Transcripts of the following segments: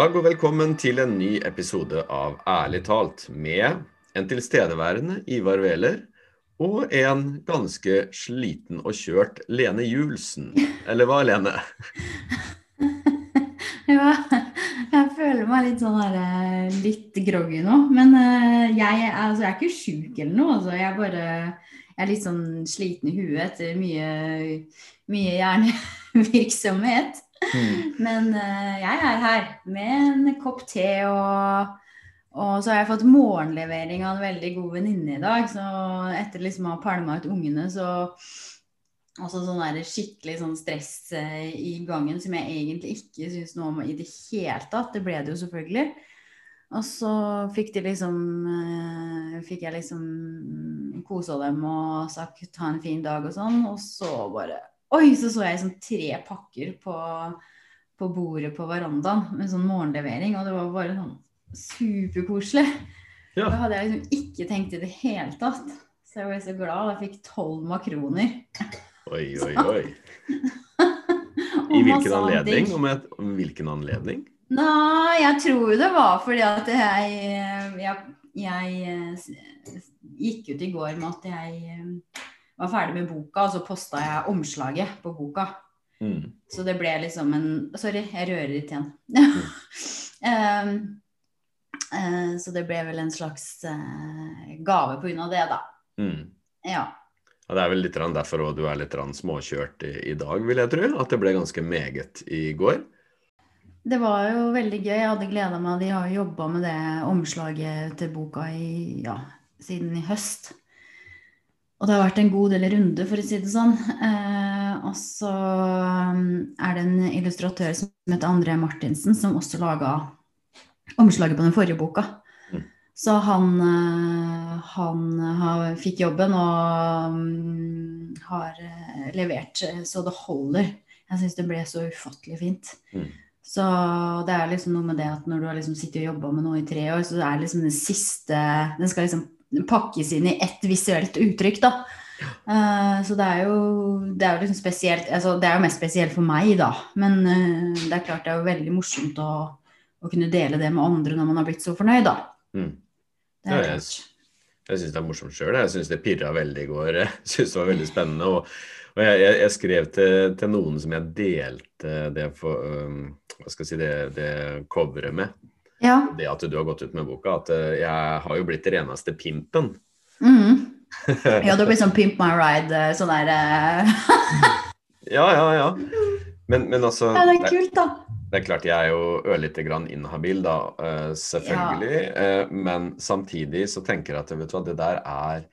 Dag og velkommen til en ny episode av Ærlig talt med en tilstedeværende Ivar Wæler og en ganske sliten og kjørt Lene Julsen. Eller hva, Lene? ja, jeg føler meg litt sånn her, eh, litt groggy nå. Men eh, jeg, altså, jeg er ikke sjuk eller noe. Altså, jeg, bare, jeg er litt sånn sliten i huet etter mye, mye hjernevirksomhet. Mm. Men uh, jeg er her med en kopp te, og, og, så har jeg fått morgenlevering av en veldig god venninne i dag. Så etter liksom å ha pælma ut ungene, så også sånn der skikkelig sånn stress uh, i gangen som jeg egentlig ikke syns noe om i det hele tatt. Det ble det jo selvfølgelig. Og så fikk de liksom uh, Fikk jeg liksom kosa dem og sagt ha en fin dag og sånn, og så bare Oi, så så jeg sånn tre pakker på, på, bordet på verandaen med sånn morgenlevering, og det var bare sånn superkoselig. Ja. Det hadde jeg liksom ikke tenkt i det hele tatt. Så jeg ble så glad. Jeg fikk tolv makroner. Oi, oi, oi. I hvilken anledning? Om, jeg, om hvilken anledning? Nei, jeg tror det var fordi at jeg, jeg, jeg eh, gikk ut i går med at jeg var ferdig med boka, og så posta jeg omslaget på boka. Mm. Så det ble liksom en Sorry, jeg rører litt igjen. um, uh, så det ble vel en slags uh, gave på grunn av det, da. Mm. Ja. ja. Det er vel litt derfor du er litt småkjørt i, i, dag, vil jeg tro. At det ble ganske meget i går. Det var jo veldig gøy. Jeg hadde gleda meg. De har jobba med det omslaget til boka i, ja, siden i høst. Og det har vært en god del runde, for å si det sånn. Eh, og så um, er det en illustratør som heter André Martinsen, som også laga omslaget på den forrige boka. Mm. Så han, uh, han har, fikk jobben og um, har uh, levert så det holder. Jeg syns det ble så ufattelig fint. Mm. Så det er liksom noe med det at når du har liksom sittet og jobba med noe i tre år, så er det liksom den siste Den skal liksom pakkes inn i ett visuelt uttrykk, da. Uh, så det er jo, det er jo liksom spesielt altså, Det er jo mest spesielt for meg, da. Men uh, det er klart det er jo veldig morsomt å, å, kunne dele det med andre når man har blitt så fornøyd, da. Mm. Det er ja, jeg jeg syns det er morsomt sjøl. Jeg syns det pirra veldig i går. Jeg syns det var veldig spennende. Og, og jeg, jeg, jeg, skrev til, til, noen som jeg delte det, for, um, hva skal jeg si, det, det coveret med. Ja. Det at du har gått ut med boka, at eh, jeg har jo blitt den reneste pimpen. Mm. Ja, du blir sånn pimp my ride, eh, sånn der uh... Ja, ja, ja. Men, men, altså Ja, det er kult, da. Det er klart jeg er jo ørlite grann inhabil, da, selvfølgelig. Ja. Men samtidig så tenker jeg at vet du hva, det der er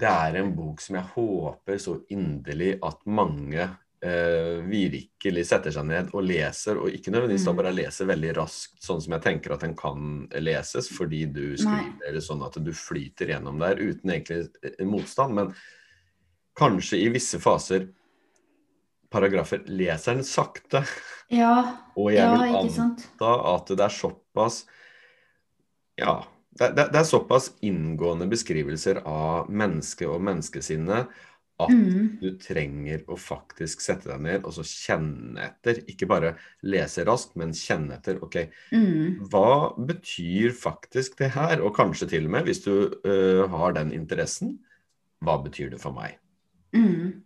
Det er en bok som jeg håper så inderlig at mange eh, virkelig setter seg ned og leser, og ikke nødvendigvis da mm. bare leser veldig raskt, sånn som jeg tenker at den kan leses, fordi du skriver Nei. sånn at du flyter gjennom der uten egentlig motstand, men kanskje i visse faser paragrafer leser den sakte. Ja, og jeg ja, vil anta at det er såpass Ja, det, det, det, er såpass inngående beskrivelser av mennesket og menneskesinnet at mm. du trenger å faktisk sette deg ned og så kjenne etter. Ikke bare lese raskt, men kjenne etter. Ok, mm. hva betyr faktisk det her? Og kanskje til og med, hvis du uh, har den interessen, hva betyr det for meg? Mm.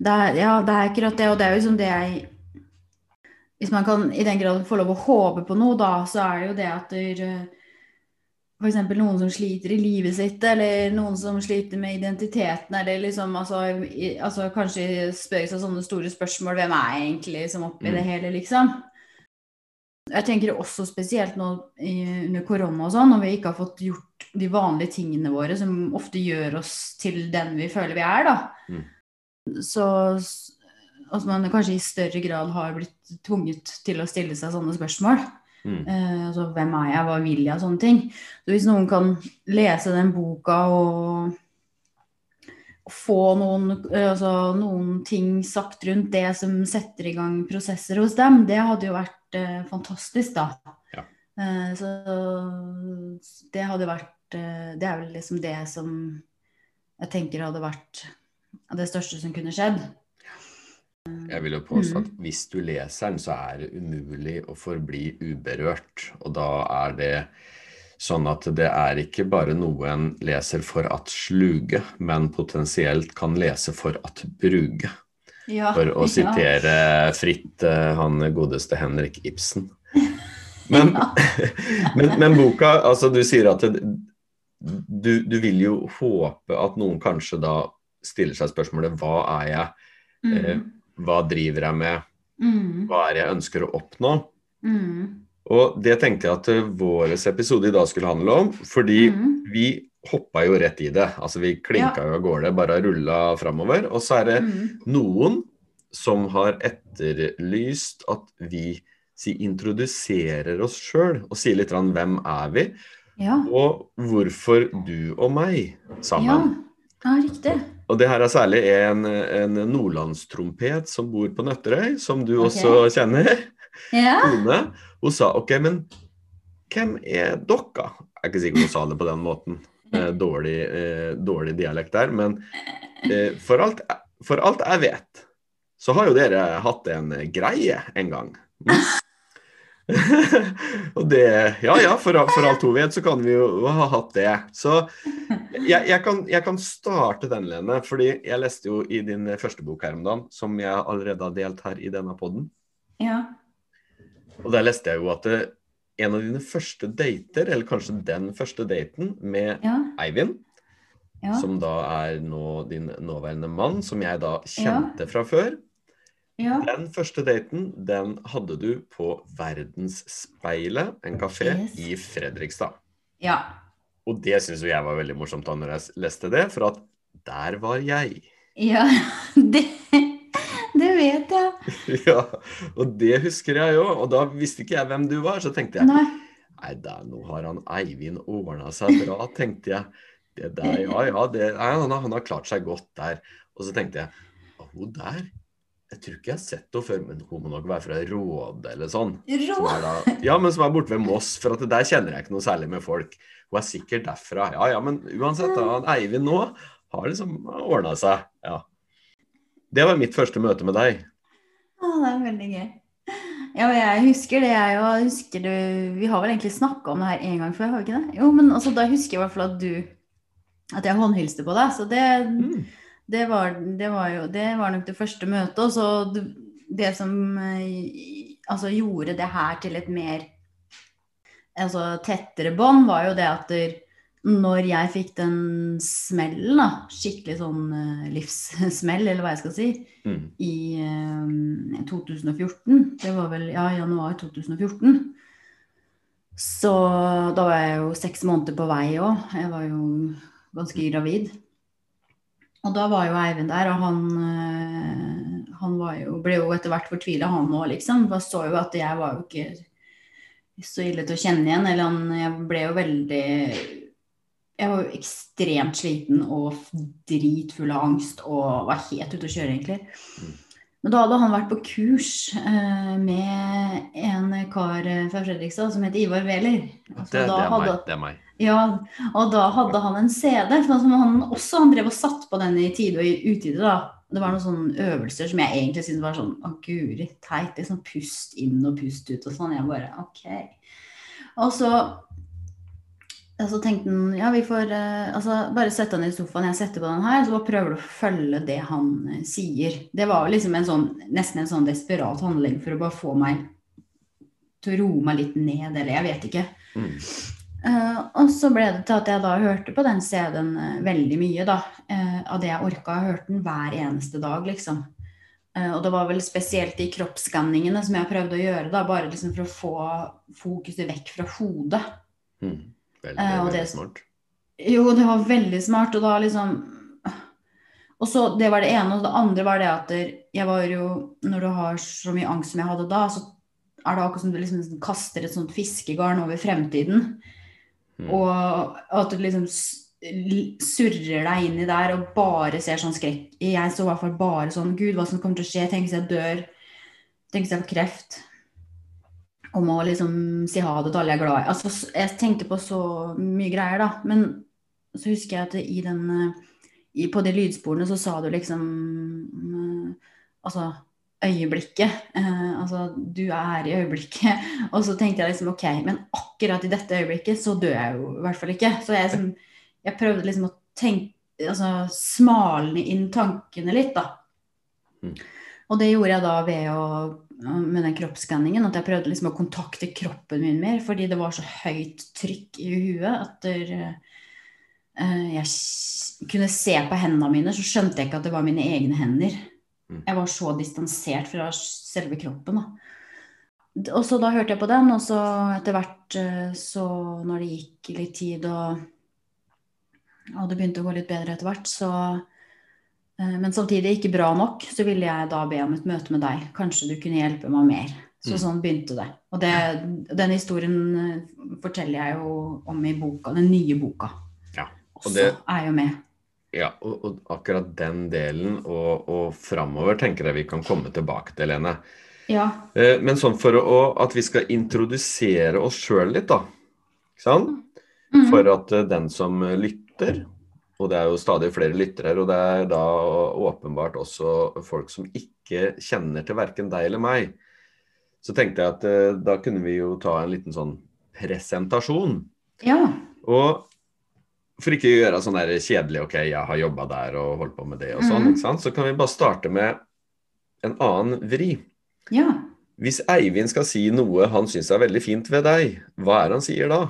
Det er, ja, det er akkurat det, og det er jo liksom det jeg Hvis man kan i den grad få lov å håpe på noe, da, så er det jo det at du f.eks. noen som sliter i livet sitt, eller noen som sliter med identiteten, eller liksom altså, i, altså kanskje spør seg sånne store spørsmål Hvem er jeg egentlig som oppi mm. det hele, liksom? Jeg tenker også spesielt nå under korona og sånn, når vi ikke har fått gjort de vanlige tingene våre som ofte gjør oss til den vi føler vi er, da. Mm. Så at man kanskje i større grad har blitt tvunget til å stille seg sånne spørsmål. Mm. Uh, altså, hvem er jeg, hva vil jeg, sånne ting. Så hvis noen kan lese den boka og, og få noen, uh, altså, noen, ting sagt rundt det som setter i gang prosesser hos dem, det hadde jo vært uh, fantastisk, da. Ja. så det hadde vært Det er vel liksom det som jeg tenker hadde vært det største som kunne skjedd. Jeg vil jo påstå Mm. at hvis du leser den, så er det umulig å forbli uberørt. Og da er det sånn at det er ikke bare noe en leser for at sluge, men potensielt kan lese for at bruge. Ja, For å ja. sitere fritt eh, han godeste Henrik Ibsen. Men, men, men boka, altså du sier at det, du, du vil jo håpe at noen kanskje da stiller seg spørsmålet hva er jeg, eh, Mm. Hva driver jeg med, Mm. hva er det jeg ønsker å oppnå? Mm. Og det tenkte jeg at eh, vår episode i dag skulle handle om, fordi Mm. vi hoppa jo rett i det. Altså vi klinka jo av gårde, bare rulla framover. Og så er det Mm. noen som har etterlyst at vi si, introduserer oss sjøl og sier litt om hvem er vi, Ja. og hvorfor du og meg sammen. ja. Ja, riktig. Og det her er særlig en, en nordlandstrompet som bor på Nøtterøy, som du okay. også kjenner. Ja. Tone. Hun sa OK, men hvem er dere? Jeg er ikke sikker hun sa det på den måten. Eh, dårlig, eh, dårlig dialekt der. Men eh, for, alt, for alt jeg vet, så har jo dere hatt en greie en gang. Mm. og det Ja ja, for, for alt hun vet, så kan vi jo ha hatt det. Så jeg, jeg, kan, jeg kan starte den, Lene. fordi jeg leste jo i din første bok her om dagen, som jeg allerede har delt her i denne poden. Ja. Og der leste jeg jo at det, en av dine første dater, eller kanskje den første daten, med Ja. Eivind, Ja. som da er nå din nåværende mann, som jeg da kjente fra før. Ja. Den første daten, den hadde du på Verdensspeilet, en kafé Yes. i Fredrikstad. ja. Og det syns jo jeg var veldig morsomt da når jeg leste det, for at der var jeg. Ja, det, det vet jeg. ja, og det husker jeg jo, og da visste ikke jeg hvem du var, så tenkte jeg Nei. Nei, der, nå har han Eivind ordna seg bra, tenkte jeg. Det der, ja, ja, det, nei, han, har- han har klart seg godt der. Og så tenkte jeg «Å, hun der Jeg tror ikke jeg har sett henne før, men hun må nok være fra Råde eller sånn. Som Rå. da, ja, men som er borte ved Moss, for at der kjenner jeg ikke noe særlig med folk. Hun er sikkert derfra. Ja, ja, men uansett, da, Eivind nå har liksom ordna seg. Ja. Det var mitt første møte med deg. Å, det er veldig gøy. Ja, og jeg husker det, jeg òg. Husker du Vi har vel egentlig snakka om det her en gang før, har vi ikke det? Jo, men altså, da husker jeg i hvert fall at du At jeg håndhilste på deg. Så det, Mm. Det, var, det var jo Det var nok det første møtet. Og så det, det som eh, altså gjorde det her til et mer altså, tettere bånd, var jo det at når jeg fikk den smellen, da, skikkelig sånn eh, livssmell, eller hva jeg skal si, Mm. i eh, 2014. Det var vel ja, januar 2014. Så da var jeg jo seks måneder på vei òg. Jeg var jo ganske gravid. Og da var jo Eivind der, og han, eh, han jo, ble jo etter hvert fortvila, han òg, liksom. For så jo at jeg var jo ikke så ille til å kjenne igjen. Eller han, jeg ble jo veldig Jeg var jo ekstremt sliten og dritfull av angst og var helt ute å kjøre, egentlig. Men da hadde han vært på kurs eh, med en kar eh, fra Fredrikstad som heter Ivar Wæler. Det, Altså, det, da er hadde- meg, det er meg. ja, og da hadde han en CD, som han også han drev og satt på den i tide og i utide. da. Det var noen sånne øvelser som jeg egentlig syntes var sånn Å, guri teit. Liksom pust inn og pust ut og sånn. Jeg bare OK. Og så, og så tenkte han ja, vi får eh, altså, bare sette han i sofaen, jeg setter på den her, så bare prøver du å følge det han eh, sier. Det var liksom en sånn, nesten en sånn desperat handling for å bare få meg til å roe meg litt ned, eller jeg vet ikke. Mm. Eh, og så ble det til at jeg da hørte på den CD-en eh, veldig mye, da. Eh, av det jeg orka. Jeg hørte den hver eneste dag, liksom. Eh, og det var vel spesielt de kroppsskanningene som jeg prøvde å gjøre, da, bare liksom for å få fokuset vekk fra hodet. Mm. Veldig, Eh, veldig det- smart. Jo, det var veldig smart, og da liksom Og så det var det ene, og det andre var det at jeg var jo Når du har så mye angst som jeg hadde da, så er det akkurat som du liksom kaster et sånt fiskegarn over fremtiden. Mm. Og at du liksom surrer deg inni der og bare ser sånn skrekk. Jeg så i hvert fall bare sånn Gud, hva som kommer til å skje? Tenk hvis jeg dør? Tenk hvis jeg får kreft? Og å liksom si ha det til alle jeg er glad i. Altså, jeg tenkte på så mye greier, da. Men så husker jeg at i den eh, i, På de lydsporene så sa du liksom mm, Altså øyeblikket. Eh, altså, du er i øyeblikket. Og så tenkte jeg liksom ok, men akkurat i dette øyeblikket så dør jeg jo i hvert fall ikke. Så jeg, liksom, jeg prøvde liksom å tenke Altså smalne inn tankene litt, da. Mm. Og det gjorde jeg da ved å med den kroppsskanningen, at jeg prøvde liksom å kontakte kroppen min mer, fordi det var så høyt trykk i huet at der, uh, jeg kunne se på hendene mine, så skjønte jeg ikke at det var mine egne hender. Mm. Jeg var så distansert fra selve kroppen. Da. Og så da hørte jeg på den, og så etter hvert, eh, så når det gikk litt tid og, og det begynte å gå litt bedre etter hvert, så Men samtidig ikke bra nok, så ville jeg da be om et møte med deg. Kanskje du kunne hjelpe meg mer. Så Mm. sånn begynte det. Og det, den historien eh, forteller jeg jo om i boka, den nye boka. Ja, og det så er jo med. Ja, og, og akkurat den delen og, og framover tenker jeg vi kan komme tilbake til, Lene. Ja. Eh, men sånn for å, at vi skal introdusere oss sjøl litt, da. Ikke sant? Mhm. For at eh, den som eh, lytter, og det er jo stadig flere lyttere, og det er da åpenbart også folk som ikke kjenner til verken deg eller meg, så tenkte jeg at eh, da kunne vi jo ta en liten sånn presentasjon. ja. Og for ikke å gjøre sånn der kjedelig OK, jeg har jobba der og holdt på med det og sånn, mm. så kan vi bare starte med en annen vri. Ja. Hvis Eivind skal si noe han syns er veldig fint ved deg, hva er det han sier da?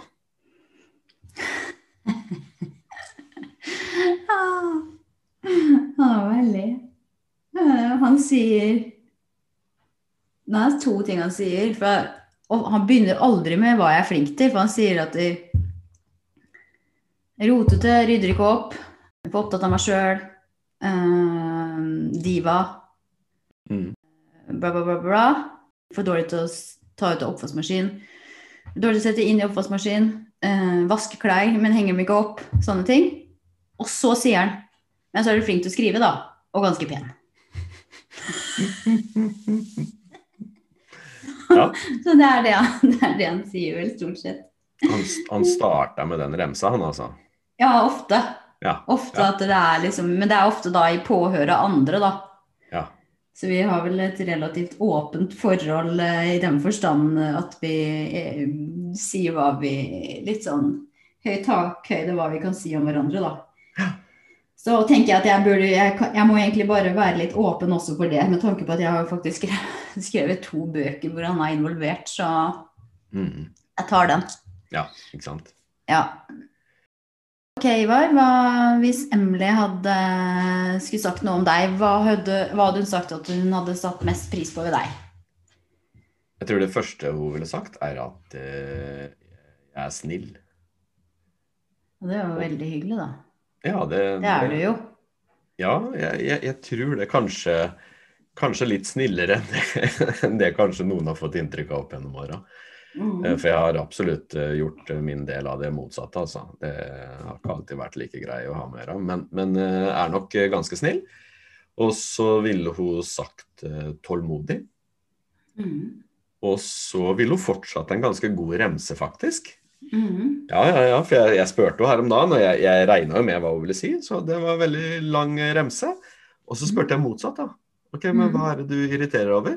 Ah, ah, veldig. Eh, Han sier Det er to ting han sier. For, og han begynner aldri med hva jeg er flink til, for han sier at de, Rotete, rydder ikke opp, for opptatt av meg sjøl, diva, Mm. bla, bla, bla, bla. For dårlig til å ta ut av oppvaskmaskin. Dårlig til å sette inn i oppvaskmaskin. Eh, vaske klær, men henger dem ikke opp. Sånne ting. Og så sier han Men så er du flink til å skrive, da. Og ganske pen. Ja, Så det er det, han- det er det han sier, vel, stort sett. han, han starta med den remsa, han altså. Ja, ofte. Ja. Ofte Ja. at det er liksom Men det er ofte da i påhør av andre, da. Ja. Så vi har vel et relativt åpent forhold eh, i den forstand at vi eh, sier hva vi Litt sånn høy takhøyde hva vi kan si om hverandre, da. Så tenker jeg at jeg burde jeg, jeg må egentlig bare være litt åpen også for det, med tanke på at jeg har faktisk skrevet, skrevet to bøker hvor han er involvert, så Mm. jeg tar den. ja, ikke sant. Ja. Ok, Ivar. Hva, hvis Emily hadde skulle sagt noe om deg, hva hadde, hva hadde hun sagt at hun hadde satt mest pris på ved deg? Jeg tror det første hun ville sagt, er at uh, jeg er snill. Det var veldig hyggelig, da. Ja, det, Det er du jo. Ja, jeg, jeg, jeg tror det kanskje Kanskje litt snillere enn det, enn det kanskje noen har fått inntrykk av opp gjennom åra. Mm. Eh, For jeg har absolutt eh, gjort eh, min del av det motsatte, altså. Det har ikke alltid vært like grei å ha med å gjøre, men, men er nok ganske snill. Og så ville hun sagt tålmodig. Mm. Og så ville hun fortsatt en ganske god remse, faktisk. Mm. Ja, ja, ja, for jeg, jeg spurte jo her om dagen, og jeg, jeg regna jo med hva hun ville si, så det var veldig lang eh, remse. Og så spurte jeg motsatt, da. Ok, men hva er det du irriterer over?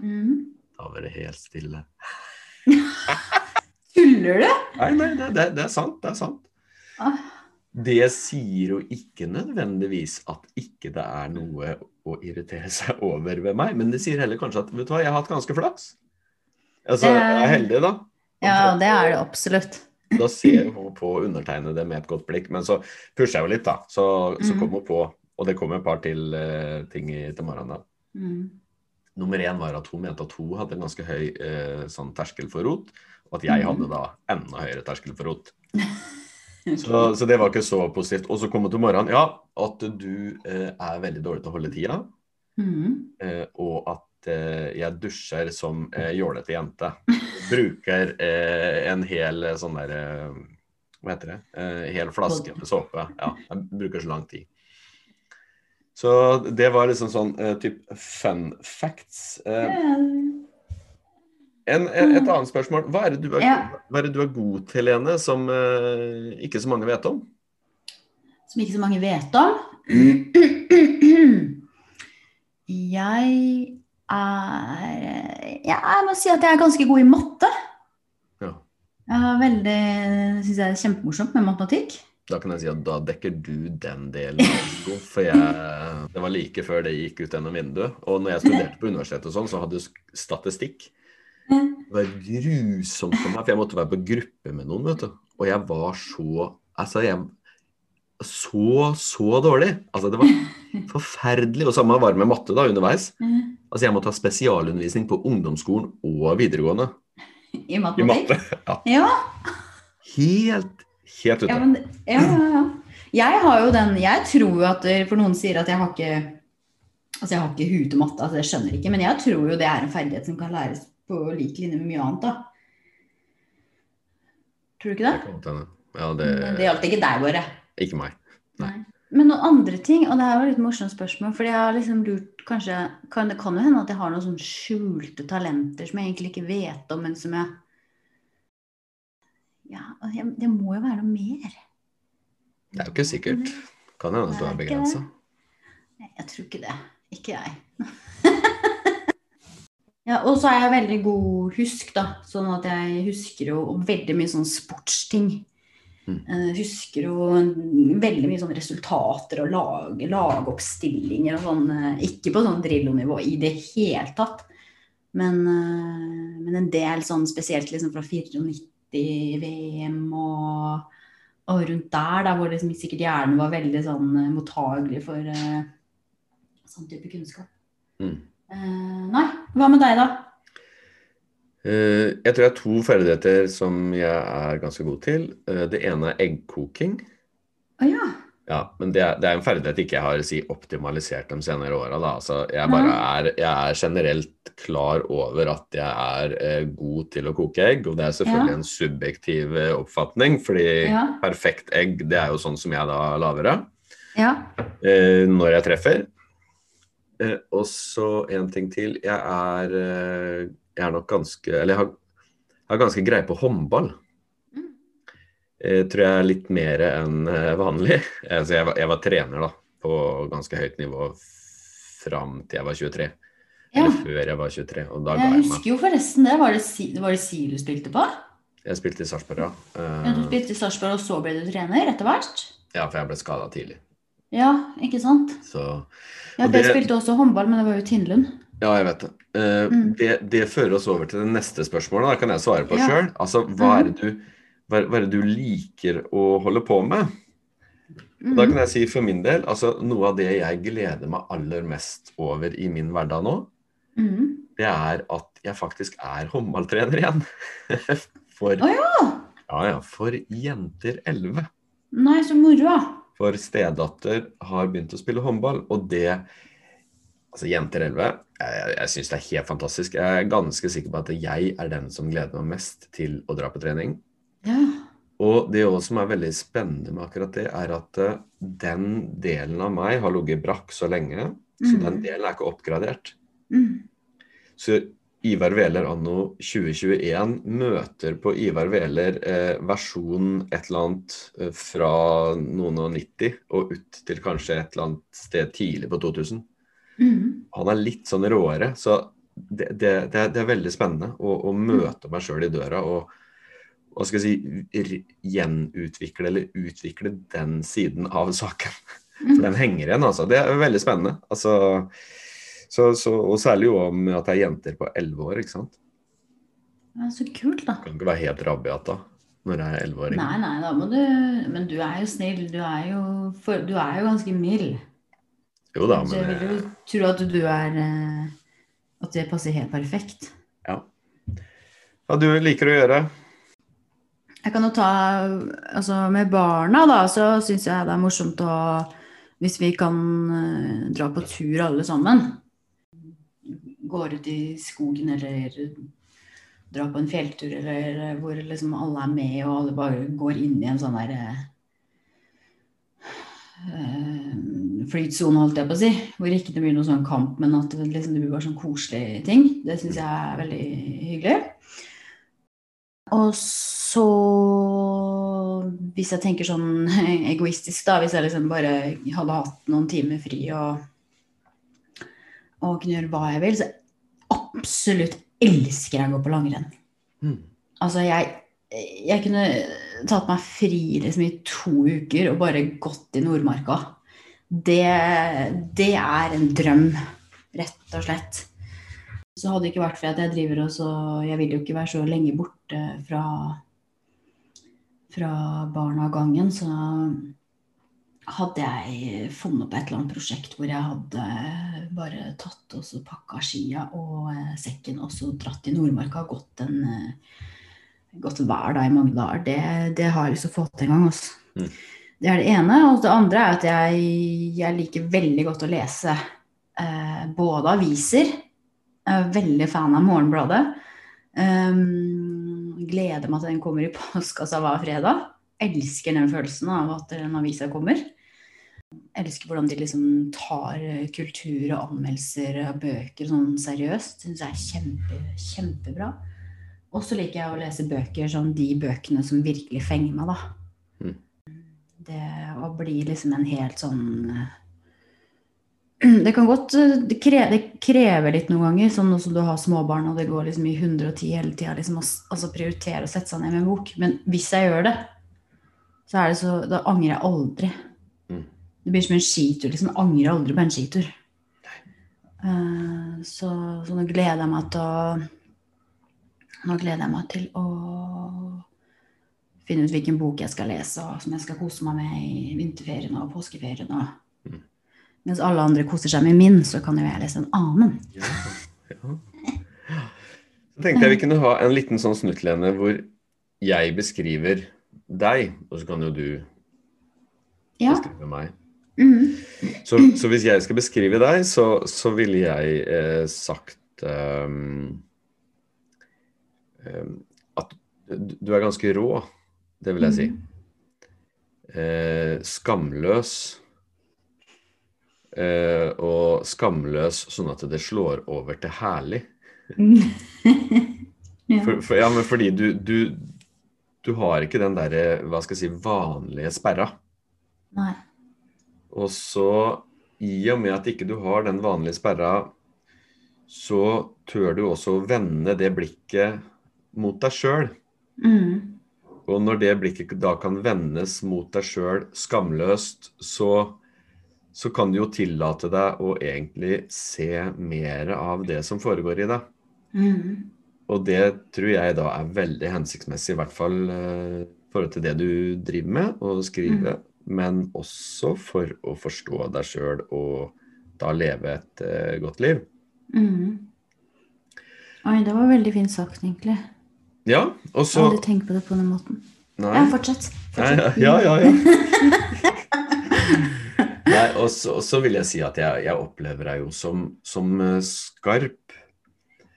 Mm. Da var det helt stille. Tuller du? Nei, nei, det, det, det er sant. Det er sant. Ah. Det sier jo ikke nødvendigvis at ikke det er noe å irritere seg over ved meg, men det sier heller kanskje at vet du hva, jeg har hatt ganske flaks. Altså, jeg er heldig, da. Ja, det er det absolutt. Da ser hun på undertegnede med et godt blikk, men så pusher jeg jo litt, da. Så, så mm. kom hun på, og det kom et par til uh, ting i, til morgenen. da. Mm. Nummer én var at hun mente at hun hadde en ganske høy uh, sånn terskel for rot, og at jeg mm. hadde da enda høyere terskel for rot. Så, så det var ikke så positivt. Og så kom hun til morgenen. Ja, at du uh, er veldig dårlig til å holde tida, Mm. og at eh, jeg dusjer som eh, jålete jente. Bruker eh, en hel sånn der eh, Hva heter det? Eh, hel flaske med såpe. Ja, jeg bruker så lang tid. Så det var liksom sånn type fun facts. En, et annet spørsmål. Hva er, det du er, hva er det du er god til, Lene, som ikke så mange vet om? Som ikke så mange vet om. Jeg er Ja, jeg må si at jeg er ganske god i matte. Ja. Veldig Syns jeg er kjempemorsomt med matematikk. Da kan jeg si at da dekker du den delen av for jeg, det var like før det gikk ut gjennom vinduet. Og når jeg studerte på universitetet og sånn, så hadde jeg statistikk. Det var grusomt for meg, for jeg måtte være på gruppe med noen, vet du. Og jeg var så Altså, jeg Så, så dårlig. Altså, det var forferdelig. Og samme var det med matte da, underveis. Altså, jeg måtte ha spesialundervisning på ungdomsskolen og videregående I matte? i matte. Ja. Ja, Helt, helt ute. ja, men, ja, ja, ja. Jeg har jo den Jeg tror jo at For noen sier at jeg har ikke Altså jeg har ikke huet til matte, altså jeg skjønner ikke, men jeg tror jo det er en ferdighet som kan læres på lik linje med mye annet, da. Tror du ikke Det det? Ja, Det, det det gjaldt ikke deg, bare. Ikke meg. Men noen andre ting, og det her var litt morsomt spørsmål, fordi jeg har liksom lurt kanskje kan, Det kan jo hende at jeg har noen sånn skjulte talenter som jeg egentlig ikke vet om, men som jeg Ja, det må jo være noe mer. Det er jo ikke sikkert. Kan hende at du er er begrensa. Jeg tror ikke det. Ikke jeg. ja, og så er jeg veldig god husk, da. Sånn at jeg husker jo veldig mye sånn sportsting. Mm. Eh, husker jo veldig mye sånne resultater og lag, lagoppstillinger og sånn. eh, Ikke på sånn Drillo-nivå i det hele tatt. Men, eh, men en del sånn spesielt liksom fra 94-VM og, og rundt der, der hvor liksom sikkert hjernen var veldig sånn mottagelig for uh, sånn type kunnskap. Mm. Uh, nei, hva med deg, da? Eh, Jeg tror jeg har to ferdigheter som jeg er ganske god til. Eh, Det ene er eggkoking. Ah, ja. Ja, men det er, det er en ferdighet ikke jeg har si, optimalisert de senere åra. Altså, jeg, er, jeg er generelt klar over at jeg er eh, god til å koke egg. Og det er selvfølgelig Ja. en subjektiv eh, oppfatning, fordi Ja. perfekt egg det er jo sånn som jeg da lager det. Ja. eh, når jeg treffer. Eh, og så en ting til. Jeg er, eh, jeg er nok ganske Eller jeg har, jeg har ganske greie på håndball. Mm. Eh, tror jeg er litt mer enn eh, vanlig. Altså, jeg, var, jeg var trener da, på ganske høyt nivå fram til jeg var 23. ja. Eller før jeg var 23. Og da ga Jeg jeg meg. husker jo forresten det. Var det, Si- var det si du spilte på? Jeg spilte i Sarpsborg, ja. Ja, du spilte i Sarpsborg, og så ble du trener etter hvert? ja, for jeg ble skada tidlig. Ja, ikke sant? Så Ja, jeg spilte også håndball, men det var jo Tindlund. Ja, jeg vet det. Uh, Mm. det. Det fører oss over til det neste spørsmålet. Da kan jeg svare på Ja. sjøl. Altså, hva er, Mhm. det du, hva, hva er det du liker å holde på med? Mm. Da kan jeg si for min del, altså noe av det jeg gleder meg aller mest over i min hverdag nå, Mm. det er at jeg faktisk er håndballtrener igjen. For, oh, ja! ja, ja, for jenter 11. Nei, så moro. For stedatter har begynt å spille håndball, og det Altså, jenter 11, jeg, jeg syns det er helt fantastisk. Jeg er ganske sikker på at jeg er den som gleder meg mest til å dra på trening. Ja. Og det som er veldig spennende med akkurat det, er at eh, den delen av meg har ligget brakk så lenge, så Mhm. den delen er ikke oppgradert. Mm. Så Ivar Veler anno 2021 møter på Ivar Veler eh, versjon et eller annet eh, fra noen og 90 og ut til kanskje et eller annet sted tidlig på 2000. Mm. Han er litt sånn råere, så det, det, det, er, det er veldig spennende å, å møte meg sjøl i døra og hva skal jeg si, gjenutvikle eller utvikle den siden av saken. For den henger igjen, altså. Det er veldig spennende. Altså, så, så, og særlig jo om at det er jenter på 11 år, ikke sant. Ja, så kult, da. Du Kan ikke være helt rabiat da, når jeg er 11-åring. Nei, nei, da må du Men du er jo snill. Du er jo, for, du er jo ganske mild. Jo da, så jeg vil jo eh, tro at du er eh, At det passer helt perfekt. ja. Hva du liker å gjøre? Jeg kan jo ta Altså med barna, da, så syns jeg det er morsomt å Hvis vi kan eh, dra på tur alle sammen. Går ut i skogen eller drar på en fjelltur eller hvor liksom alle er med og alle bare går inn i en sånn der eh, eh, flytsone, holdt jeg på å si. Hvor ikke det blir noe sånn kamp, men at det, liksom, det blir bare sånn koselige ting. Det syns jeg er veldig hyggelig. Og så Hvis jeg tenker sånn egoistisk, da, hvis jeg liksom bare hadde hatt noen timer fri og, og kunne gjøre hva jeg vil, så absolutt elsker jeg å gå på langrenn. Mm. Altså, jeg, jeg kunne tatt meg fri liksom i to uker og bare gått i Nordmarka. Det, det er en drøm, rett og slett. Så hadde det ikke vært for at jeg driver og så Jeg vil jo ikke være så lenge borte fra, fra gangen, så hadde jeg funnet på et eller annet prosjekt hvor jeg hadde bare tatt og så pakka skia og eh, sekken og så dratt i Nordmarka og gått, en, eh, gått hver dag i mange dager. Det, det har jeg lyst til å få til en gang. Altså. Mm. Det er det ene. Og det andre er at jeg, jeg liker veldig godt å lese eh, både aviser Jeg er veldig fan av Morgenbladet. Um, gleder meg til den kommer i postkassa hver fredag. Elsker den følelsen av at den avisa kommer. Elsker hvordan de liksom tar kultur og anmeldelser av bøker sånn seriøst. Syns jeg er kjempe, kjempebra. Og så liker jeg å lese bøker sånn de bøkene som virkelig fenger meg, da. Mm. Det å bli liksom en helt sånn Det kan godt det krever, det krever litt noen ganger, sånn som du har småbarn og det går liksom i 110 hele tida, liksom, altså prioritere å sette seg ned med en bok. Men hvis jeg gjør det, så er det så Da angrer jeg aldri. Det blir som en skitur. liksom angrer aldri på en skitur. Eh, så, så nå gleder jeg meg til å Nå gleder jeg meg til å finne ut hvilken bok jeg skal lese, og som jeg skal kose meg med i vinterferien og påskeferien. Og. Mm. Mens alle andre koser seg med min, så kan jo jeg lese en annen. Ja, ja. Så tenkte jeg vi kunne ha en liten sånn snutt, Lene, hvor jeg beskriver deg, og så kan jo du Ja. beskrive meg. Mhm. Så, så hvis jeg skal beskrive deg, så, så ville jeg eh, sagt um, um, at du du er ganske rå, det vil jeg si. Eh, skamløs. Eh, og skamløs sånn at det slår over til herlig. ja. For, for, ja, men fordi du, du, du har ikke den derre, hva skal jeg si, vanlige sperra. Nei. Og så, i og med at ikke du har den vanlige sperra, så tør du også å vende det blikket mot deg sjøl. Mm. Og når det blikket da kan vendes mot deg sjøl skamløst, så, så kan du jo tillate deg å egentlig se mer av det som foregår i deg. Mm. Og det tror jeg da er veldig hensiktsmessig, i hvert fall eh, i forhold til det du driver med, å skrive, men også for å forstå deg sjøl og da leve et uh, godt liv. Mm. Oi, det var veldig fint sagt, egentlig. Ja, og Jeg så har aldri tenkt på det på den måten. Nei. Ja, fortsett. Nei, ja, ja, ja. Nei, og så, og så vil jeg si at jeg, jeg opplever deg jo som, som eh, skarp.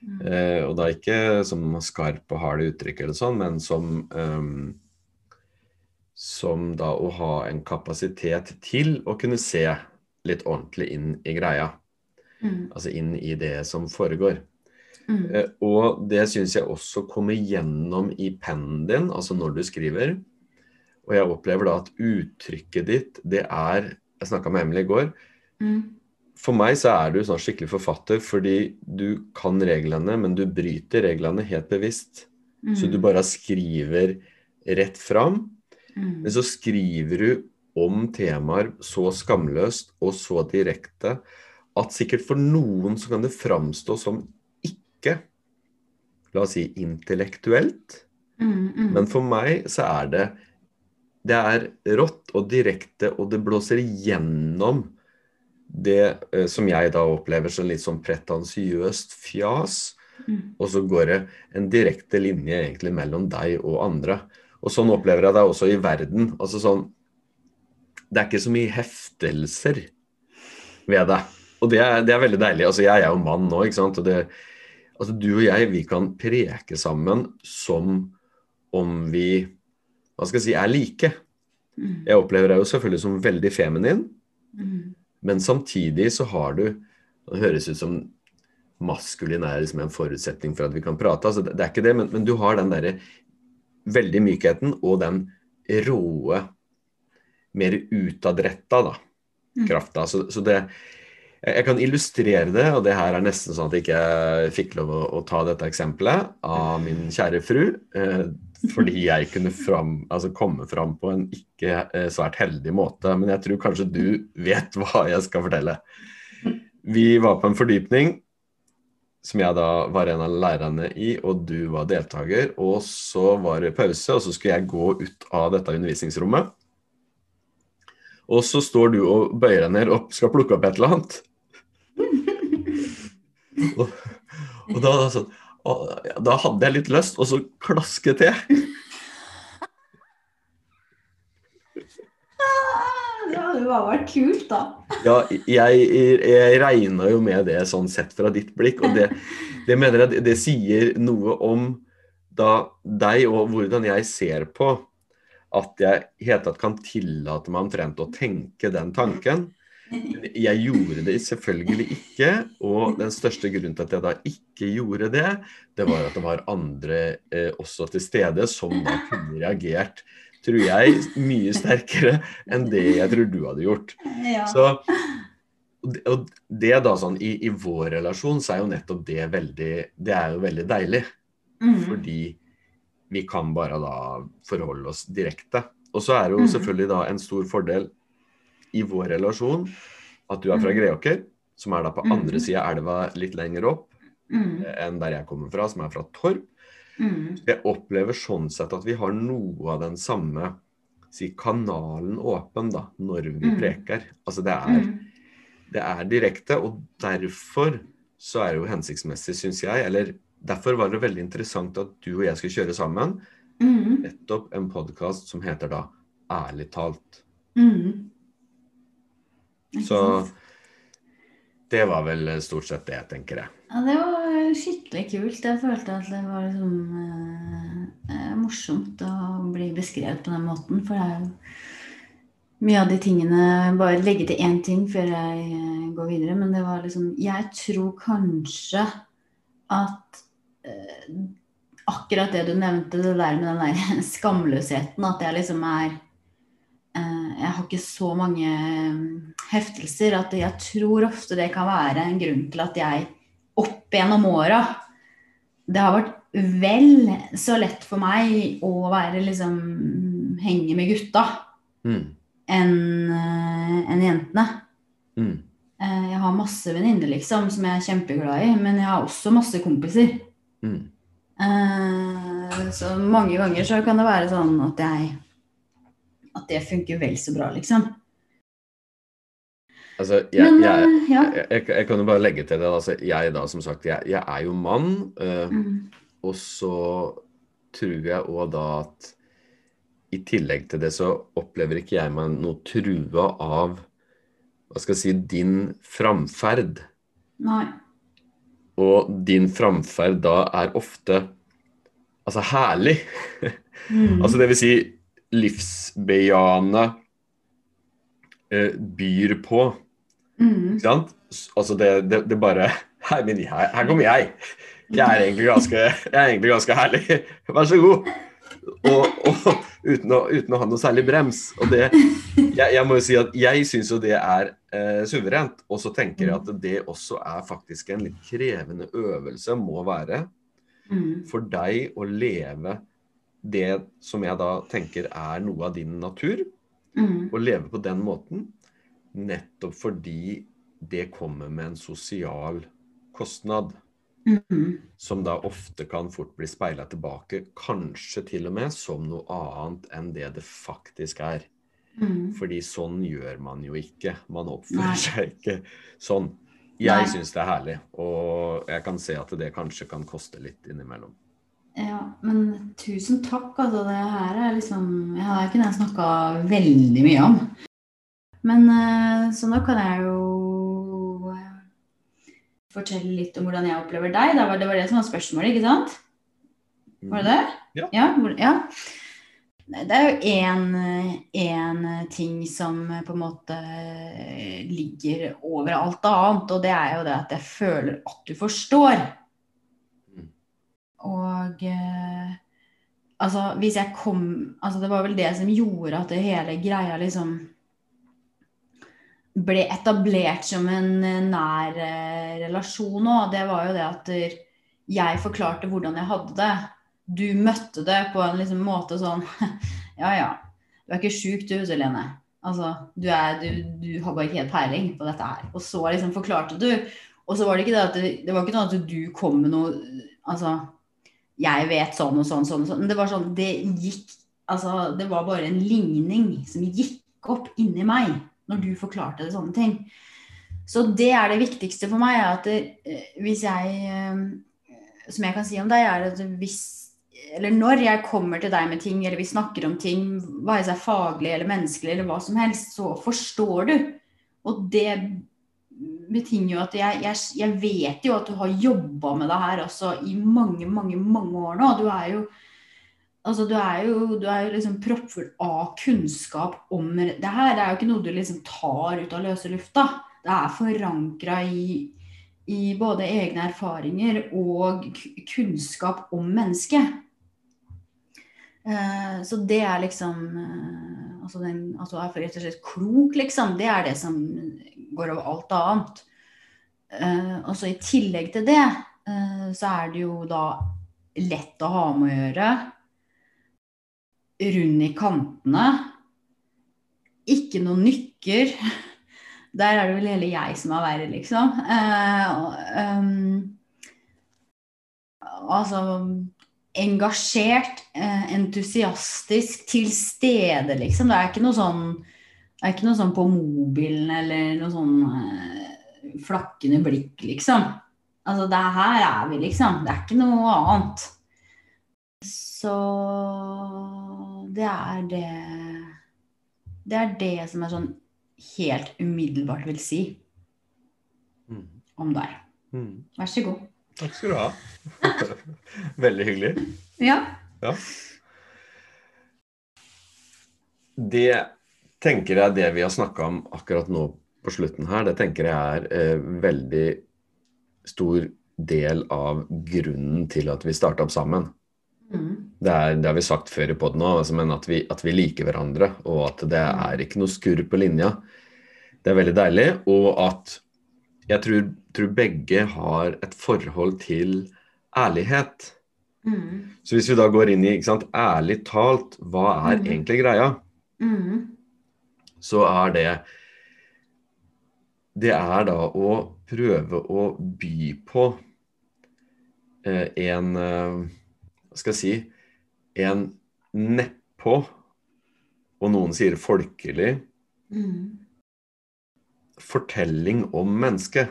Eh, og da ikke som skarp og hard uttrykk eller sånn, men som ehm, Som da å ha en kapasitet til å kunne se litt ordentlig inn i greia. Mm. Altså inn i det som foregår. Mm. Eh, og det syns jeg også kommer gjennom i pennen din, altså når du skriver. Og jeg opplever da at uttrykket ditt, det er Jeg snakka med Emily i går. Mm. For meg så er du sånn skikkelig forfatter fordi du kan reglene, men du bryter reglene helt bevisst. Så du bare skriver rett fram. Mhm. Men så skriver du om temaer så skamløst og så direkte at sikkert for noen så kan det framstå som ikke La oss si intellektuelt. Mm, mm. Men for meg så er det Det er rått og direkte, og det blåser igjennom det eh, som jeg da opplever som litt sånn pretensiøst fjas. Mm. Og så går det en direkte linje egentlig mellom deg og andre. Og sånn opplever jeg det også i verden. Altså sånn Det er ikke så mye heftelser ved deg. Og det er, det er veldig deilig. Altså jeg er jo mann nå, ikke sant. Og det, altså du og jeg, vi kan preke sammen som om vi hva skal jeg si, er like. Mhm. Jeg opplever deg jo selvfølgelig som veldig feminin. Mhm. Men samtidig så har du Det høres ut som maskulin er liksom en forutsetning for at vi kan prate. altså Det, det er ikke det, men, men du har den derre veldig mykheten og den råe, mer utadretta da, Mm. krafta. Så, så det jeg, jeg kan illustrere det, og det her er nesten sånn at jeg ikke fikk lov å, å ta dette eksempelet av min kjære fru. Eh, fordi jeg kunne fram, altså komme fram på en ikke eh, svært heldig måte. Men jeg tror kanskje du vet hva jeg skal fortelle. Vi var på en fordypning som jeg da var en av lærerne i, og du var deltaker. Og så var det pause, og så skulle jeg gå ut av dette undervisningsrommet. Og så står du og bøyer deg ned og skal plukke opp et eller annet. og, og da, sånn, og, da hadde jeg litt lyst, og så klasket til. Det hadde jo bare vært kult, da. Ja, jeg, jeg regna jo med det sånn sett fra ditt blikk, og det, det mener jeg det sier noe om da deg og hvordan jeg ser på at jeg helt tatt kan tillate meg omtrent å tenke den tanken. Jeg gjorde det selvfølgelig ikke, og den største grunnen til at jeg da ikke gjorde det, det var at det var andre eh, også til stede som da kunne reagert tror jeg, mye sterkere enn det jeg tror du hadde gjort. Ja. Så, og det da sånn, i, i, vår relasjon så er jo nettopp det veldig Det er jo veldig deilig. Mm. Fordi vi kan bare da forholde oss direkte. Og så er det jo Mm. selvfølgelig da en stor fordel i vår relasjon at du er fra Mm. Greåker, som er da på Mm. andre sida av elva litt lenger opp Mm. eh, enn der jeg kommer fra, som er fra Torp. Mm. Jeg opplever sånn sett at vi har noe av den samme si, kanalen åpen da, når vi Mm. preker. Altså det er, Mm. det er direkte, og derfor så er det jo hensiktsmessig, syns jeg, eller derfor var det veldig interessant at du og jeg skulle kjøre sammen Mm. nettopp en podkast som heter da Ærlig talt. Mm. Så? Det var vel stort sett det, tenker jeg. Ja, det var skikkelig kult. Jeg følte at det var liksom eh, eh, morsomt å bli beskrevet på den måten. For det er jo mye av de tingene Bare legge til én ting før jeg eh, går videre. Men det var liksom Jeg tror kanskje at eh, akkurat det du nevnte, det der med den der skamløsheten, at jeg liksom er eh, Jeg har ikke så mange eh, heftelser at jeg tror ofte det kan være en grunn til at jeg opp gjennom åra Det har vært vel så lett for meg å være liksom henge med gutta Mm. enn en jentene. Mm. Eh, Jeg har masse venninner liksom, som jeg er kjempeglad i, men jeg har også masse kompiser. Mm. Eh, Så mange ganger så kan det være sånn at jeg At det funker vel så bra, liksom. Altså, jeg, Men jeg, eh, jeg, jeg, kan jo bare legge til det. Altså, jeg da, som sagt, jeg er jo mann. Øh, Mm. Og så tror jeg òg da at i tillegg til det så opplever ikke jeg meg noe trua av hva skal jeg si, din framferd. Nei. Og din framferd da er ofte altså herlig. Mm. Altså det vil si livsbejaende, eh, byr på. Mm. Ikke sant? Altså det, det, det bare Her, her, her kommer jeg. Jeg er egentlig ganske, jeg er egentlig ganske herlig. Vær så god. Og, og uten, å, uten å ha noe særlig brems. Og det, jeg, jeg må jo si at jeg syns jo det er eh, suverent. Og så tenker jeg at det også er faktisk en litt krevende øvelse, må være, Mm. for deg å leve det som jeg da tenker er noe av din natur. Mm. Å leve på den måten nettopp fordi det kommer med en sosial kostnad. Mm. Som da ofte kan fort bli speila tilbake, kanskje til og med som noe annet enn det det faktisk er. Mm. Fordi sånn gjør man jo ikke. Man oppfører Nei. seg ikke sånn. Jeg syns det er herlig, og jeg kan se at det kanskje kan koste litt innimellom. Men tusen takk. Altså, det her er liksom Jeg Det ikke den snakka veldig mye om. Men eh, så nå kan jeg jo eh, fortelle litt om hvordan jeg opplever deg. Det var det var det som var spørsmålet, ikke sant? Var det det? Ja. Ja. hvor- ja. Det er jo én ting som på en måte ligger over alt annet, og det er jo det at jeg føler at du forstår. Og eh, altså, hvis jeg kom Altså, det var vel det som gjorde at det hele greia liksom ble etablert som en eh, nær eh, relasjon òg, det var jo det at jeg forklarte hvordan jeg hadde det. Du møtte det på en liksom måte sånn Ja ja, du er ikke sjuk du, Selene. Altså, du, er, du, du, har bare ikke helt peiling på dette her. Og så liksom forklarte du. Og så var det ikke det at det, det var ikke noe at du kom med noe Altså, jeg vet sånn og sånn, sånn og sånn. Men det var sånn Det gikk Altså, det var bare en ligning som gikk opp inni meg når du forklarte det sånne ting. Så det er det viktigste for meg. at eh, hvis jeg eh, Som jeg kan si om deg, er at hvis eller når jeg kommer til deg med ting, eller vi snakker om ting, er det faglig eller menneskelig eller hva som helst, så forstår du. Og det betinger jo at jeg, jeg, jeg vet jo at du har jobba med det her også i mange, mange, mange år nå. Du er jo Altså, du er jo, du er jo liksom proppfull av kunnskap om det her. Det er jo ikke noe du liksom tar ut av løse lufta. Det er forankra i, i både egne erfaringer og kunnskap om mennesket. Eh, så det er liksom eh, altså den, altså er rett og slett klok, liksom. Det er det som går over alt annet. Uh, og så i tillegg til det, så er det jo da lett å ha med å gjøre. Rund i kantene. Ikke noen nykker. Der er det vel hele jeg som er verre, liksom. Um, altså engasjert, eh, entusiastisk, til stede, liksom. Det er ikke noe sånn, er ikke noe sånn på mobilen eller noe sånn eh, flakkende blikk, liksom. Altså, det her er vi, liksom. Det er ikke noe annet. Så det er det Det er det som er sånn helt umiddelbart vil si mm. om deg. Mm. Vær så god. Takk skal du ha. Veldig hyggelig. Ja. ja. Det tenker jeg det vi har snakka om akkurat nå på slutten her, det tenker jeg er eh, veldig stor del av grunnen til at vi starta opp sammen. Mm. Det, er, det, har vi sagt før i poden òg, altså, men at vi, at vi, liker hverandre, og at det er ikke noe skurr på linja. Det er veldig deilig. Og at jeg tror, tror, begge har et forhold til ærlighet. Mm. Så hvis vi da går inn i sant, ærlig talt, hva er mm. egentlig greia? Mm. Så er det Det er da å prøve å by på eh, en eh, Hva skal jeg si En nedpå, og noen sier folkelig, mm fortelling om mennesket.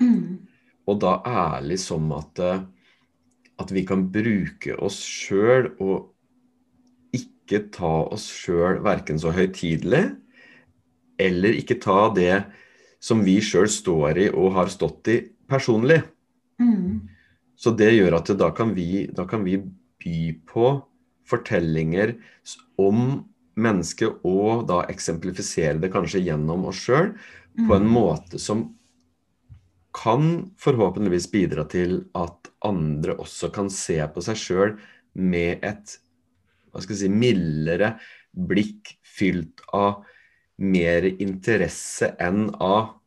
Mm. Og da ærlig som at, eh, at vi kan bruke oss sjøl og ikke ta oss sjøl verken så høytidelig, eller ikke ta det som vi sjøl står i og har stått i, personlig. Mm. Så det gjør at da kan, vi, da kan vi by på fortellinger om mennesket, og da eksemplifisere det kanskje gjennom oss sjøl, på en mm. måte som kan forhåpentligvis bidra til at andre også kan se på seg sjøl med et hva skal jeg si, mildere blikk fylt av mer interesse enn av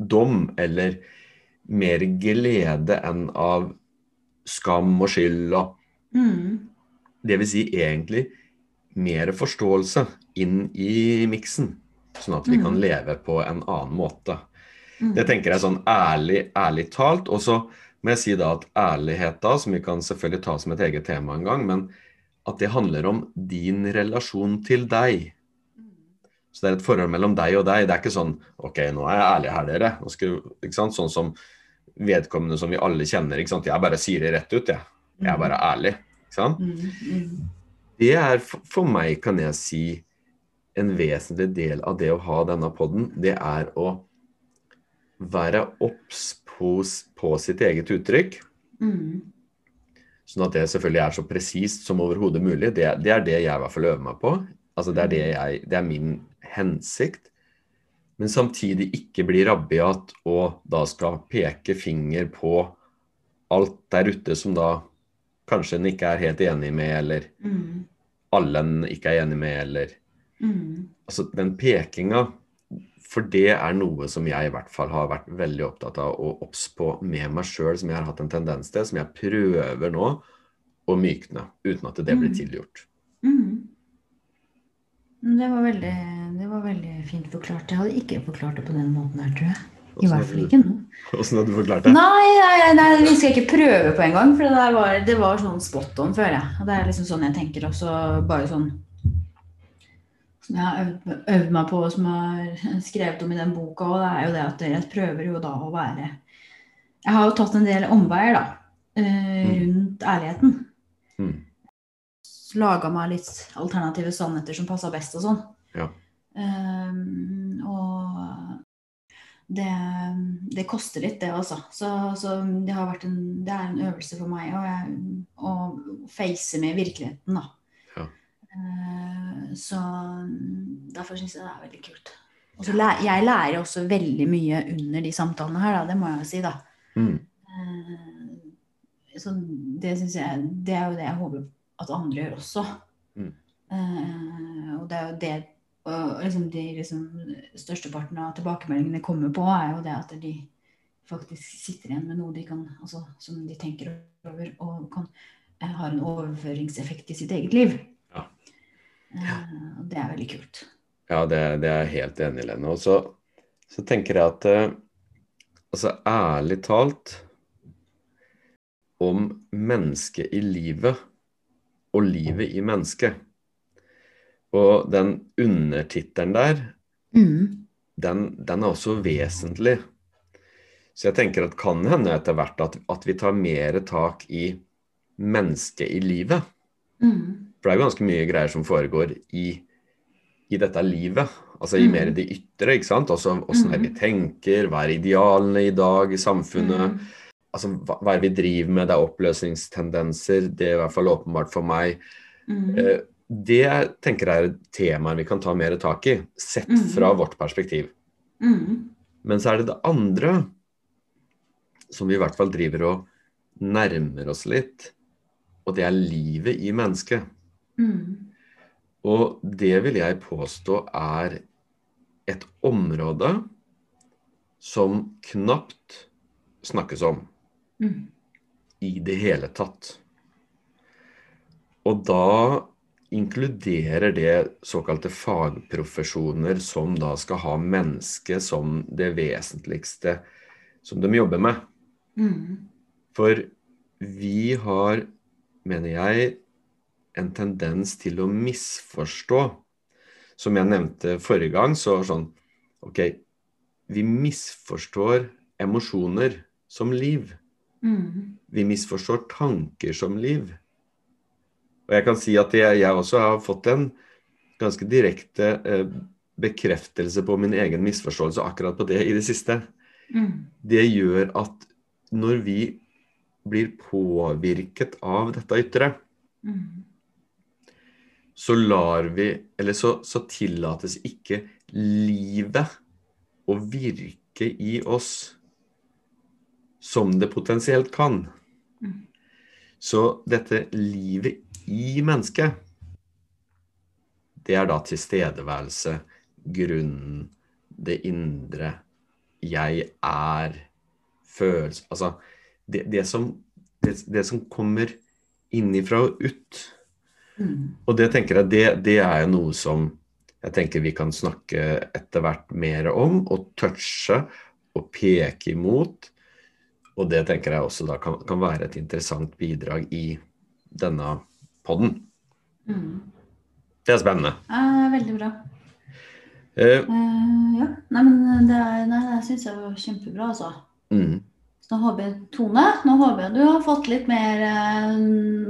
dom, eller mer glede enn av skam og skyld og mm. Det vil si egentlig mer forståelse inn i miksen. Sånn at vi kan mm. leve på en annen måte. Mm. Det tenker jeg sånn ærlig, ærlig talt. Og så må jeg si da at ærlighet da, som vi kan selvfølgelig ta som et eget tema en gang, men at det handler om din relasjon til deg. Så det er et forhold mellom deg og deg. Det er ikke sånn OK, nå er jeg ærlig her, dere. Skal, sånn som vedkommende som vi alle kjenner. ikke sant? Jeg bare sier det rett ut, jeg. Jeg er bare mm. ærlig. Ikke sant? Det er for meg, kan jeg si, en vesentlig del av det å ha denne poden, det er å være obs på, på, sitt eget uttrykk. Mm. Sånn at det selvfølgelig er så presist som overhodet mulig. Det, det, er det jeg i hvert fall øver meg på. Altså det er, det, jeg, det er min hensikt. Men samtidig ikke bli rabiat og da skal peke finger på alt der ute som da kanskje en ikke er helt enig med, eller mm. alle en ikke er enig med, eller Mm. Altså, den pekinga For det er noe som jeg i hvert fall har vært veldig opptatt av og obs på med meg sjøl, som jeg har hatt en tendens til, som jeg prøver nå å mykne, uten at det blir Mm. tilgjort. Mm. Det var, veldig, det var veldig fint forklart. Jeg hadde ikke forklart det på den måten her, tror jeg. I hvert fall ikke nå. Åssen har du forklart det? Nei, nei, nei, vi skal ikke prøve på en gang, for det, var, det var sånn spot on, føler jeg. Det er liksom sånn jeg tenker også, bare sånn Som jeg har øvd, øvd meg på, og som jeg har skrevet om i den boka, det er jo det at jeg prøver jo da å være Jeg har jo tatt en del omveier, da, eh, rundt ærligheten. Mm. Laga meg litt alternative sannheter som passa best og sånn. Ja. Um, og det, det koster litt, det også. Så, så det en, det er en øvelse for meg å face med virkeligheten, da. Eh, så derfor syns jeg det er veldig kult. Og så læ- jeg lærer også veldig mye under de samtalene her, da, det må jeg jo si, da. Mm. Eh, Så det syns jeg Det er jo det jeg håper at andre gjør også. Mm. Eh, og det er jo det og liksom de liksom, Størsteparten av tilbakemeldingene kommer på, er jo det at de faktisk sitter igjen med noe de kan, altså, som de tenker over, og kan, har en overføringseffekt i sitt eget liv. Ja. Eh, og det er veldig kult. Ja, det, det er jeg helt enig i, Lene. Og så, så tenker jeg at eh, altså ærlig talt om mennesket i livet og livet i mennesket. Og den undertittelen der, Mm. den, den er også vesentlig. Så jeg tenker at kan hende etter hvert at, at vi tar mer tak i mennesket i livet. Mm. For det er jo ganske mye greier som foregår i, i dette livet. Altså i Mm. mer det ytre, ikke sant. Altså åssen er vi tenker, hva er idealene i dag i samfunnet. Mm. Altså hva, hva er det vi driver med, det er oppløsningstendenser. Det er i hvert fall åpenbart for meg. Mm. Eh, Det tenker jeg er et tema vi kan ta mer tak i, sett Mm. fra vårt perspektiv. Mm. Men så er det det andre som vi i hvert fall driver og nærmer oss litt, og det er livet i mennesket. Mm. Og det vil jeg påstå er et område som knapt snakkes om Mm. i det hele tatt. Og da inkluderer det såkalte fagprofesjoner som da skal ha mennesket som det vesentligste som de jobber med. Mm. For vi har, mener jeg, en tendens til å misforstå. Som jeg nevnte forrige gang, så sånn Ok, vi misforstår emosjoner som liv. Mm. Vi misforstår tanker som liv. Og jeg kan si at jeg, jeg også har fått en ganske direkte eh, bekreftelse på min egen misforståelse akkurat på det i det siste. Mm. Det gjør at når vi blir påvirket av dette ytre, Mm. Så lar vi Eller så, så tillates ikke livet å virke i oss som det potensielt kan. Mm. Så dette livet i mennesket, det er da tilstedeværelse, grunnen, det indre, jeg er, følelse Altså det, det, som, det, det som kommer innifra og ut. Mm. Og det tenker jeg, det, det er jo noe som jeg tenker vi kan snakke etter hvert mer om, og touche og peke imot. Og det tenker jeg også da kan, kan være et interessant bidrag i denne podden. Mm. Det er spennende. Ja, veldig bra. Eh, Eh, ja. Nei, men det, nei, det syns jeg var kjempebra, altså. mm, Så nå håper jeg, Tone, nå håper jeg du har fått litt mer eh,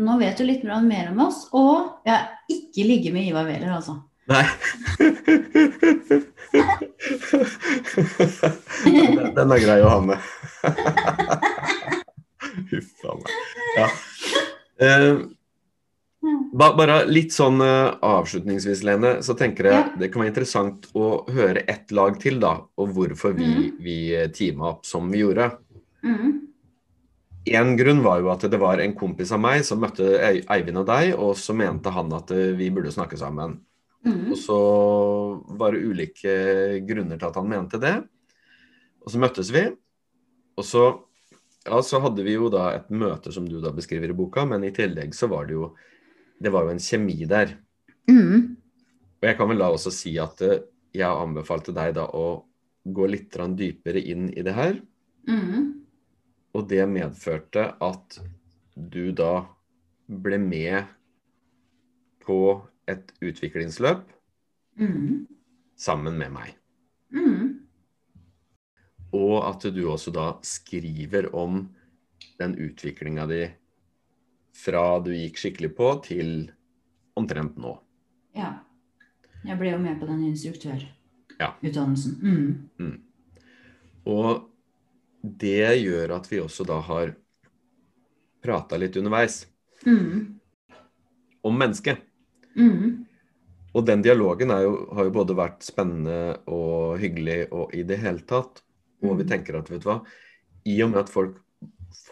Nå vet du litt mer om oss. Og jeg har ikke ligget med Ivar Wæler, altså. nei. den, den er grei å ha med. Huff a meg. Ja. Eh, ba, bare litt sånn eh, avslutningsvis, Lene, så tenker jeg det kan være interessant å høre ett lag til, da, og hvorfor vi, Mhm. vi teama opp som vi gjorde. Mm. En grunn var jo at det var en kompis av meg som møtte Eivind og deg, og så mente han at eh, vi burde snakke sammen. Mm. Og så var det ulike grunner til at han mente det. Og så møttes vi. Og så, ja, så hadde vi jo da et møte som du da beskriver i boka, men i tillegg så var det jo Det var jo en kjemi der. Mm. Og jeg kan vel da også si at eh, jeg anbefalte deg da å gå litt dypere inn i det her. Mm. Og det medførte at du da ble med på et utviklingsløp Mm. sammen med meg. Mm. Og at du også da skriver om den utviklinga di fra du gikk skikkelig på, til omtrent nå. Ja. Jeg ble jo med på den Ja. instruktørutdannelsen. Mm. Og det gjør at vi også da har prata litt underveis Mm. om mennesket. Mm. Og den dialogen jo, har jo både vært spennende og hyggelig og i det hele tatt. Og vi Mhm. tenker at vet du hva, i og med at folk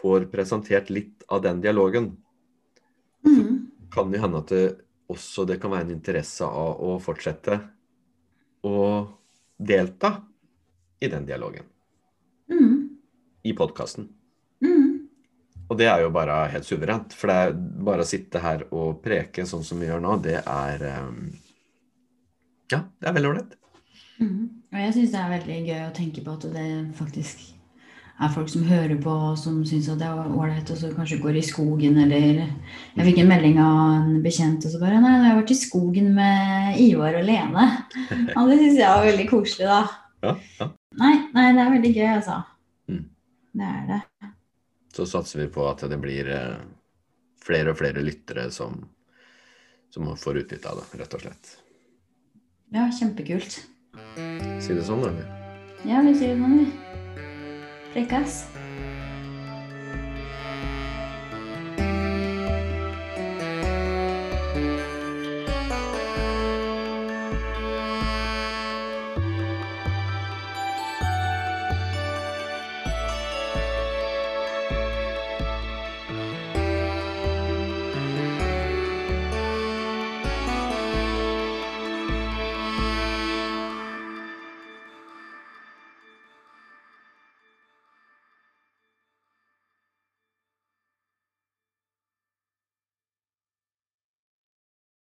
får presentert litt av den dialogen, Mm. kan det hende at det også det kan være en interesse av å fortsette å delta i den dialogen Mm. I podkasten. Mm. Og det er jo bare helt suverent. For det er bare å sitte her og preke sånn som vi gjør nå, det er eh, Ja, det er veldig ålreit. Mm. Og jeg syns det er veldig gøy å tenke på at det faktisk er folk som hører på, og som syns at det er ålreit, og så kanskje går i skogen, eller Jeg fikk en melding av en bekjent, og så bare Nei, jeg har vært i skogen med Ivar og Lene. Og det syns jeg var veldig koselig, da. Ja, ja. Nei, nei, det er veldig gøy, altså. Det er det. Så satser vi på at det blir eh, flere og flere lyttere som, som får utbytte av det, rett og slett. Ja, kjempekult. Si det sånn, da. Ja, vi sier det sånn, vi. Frekkas.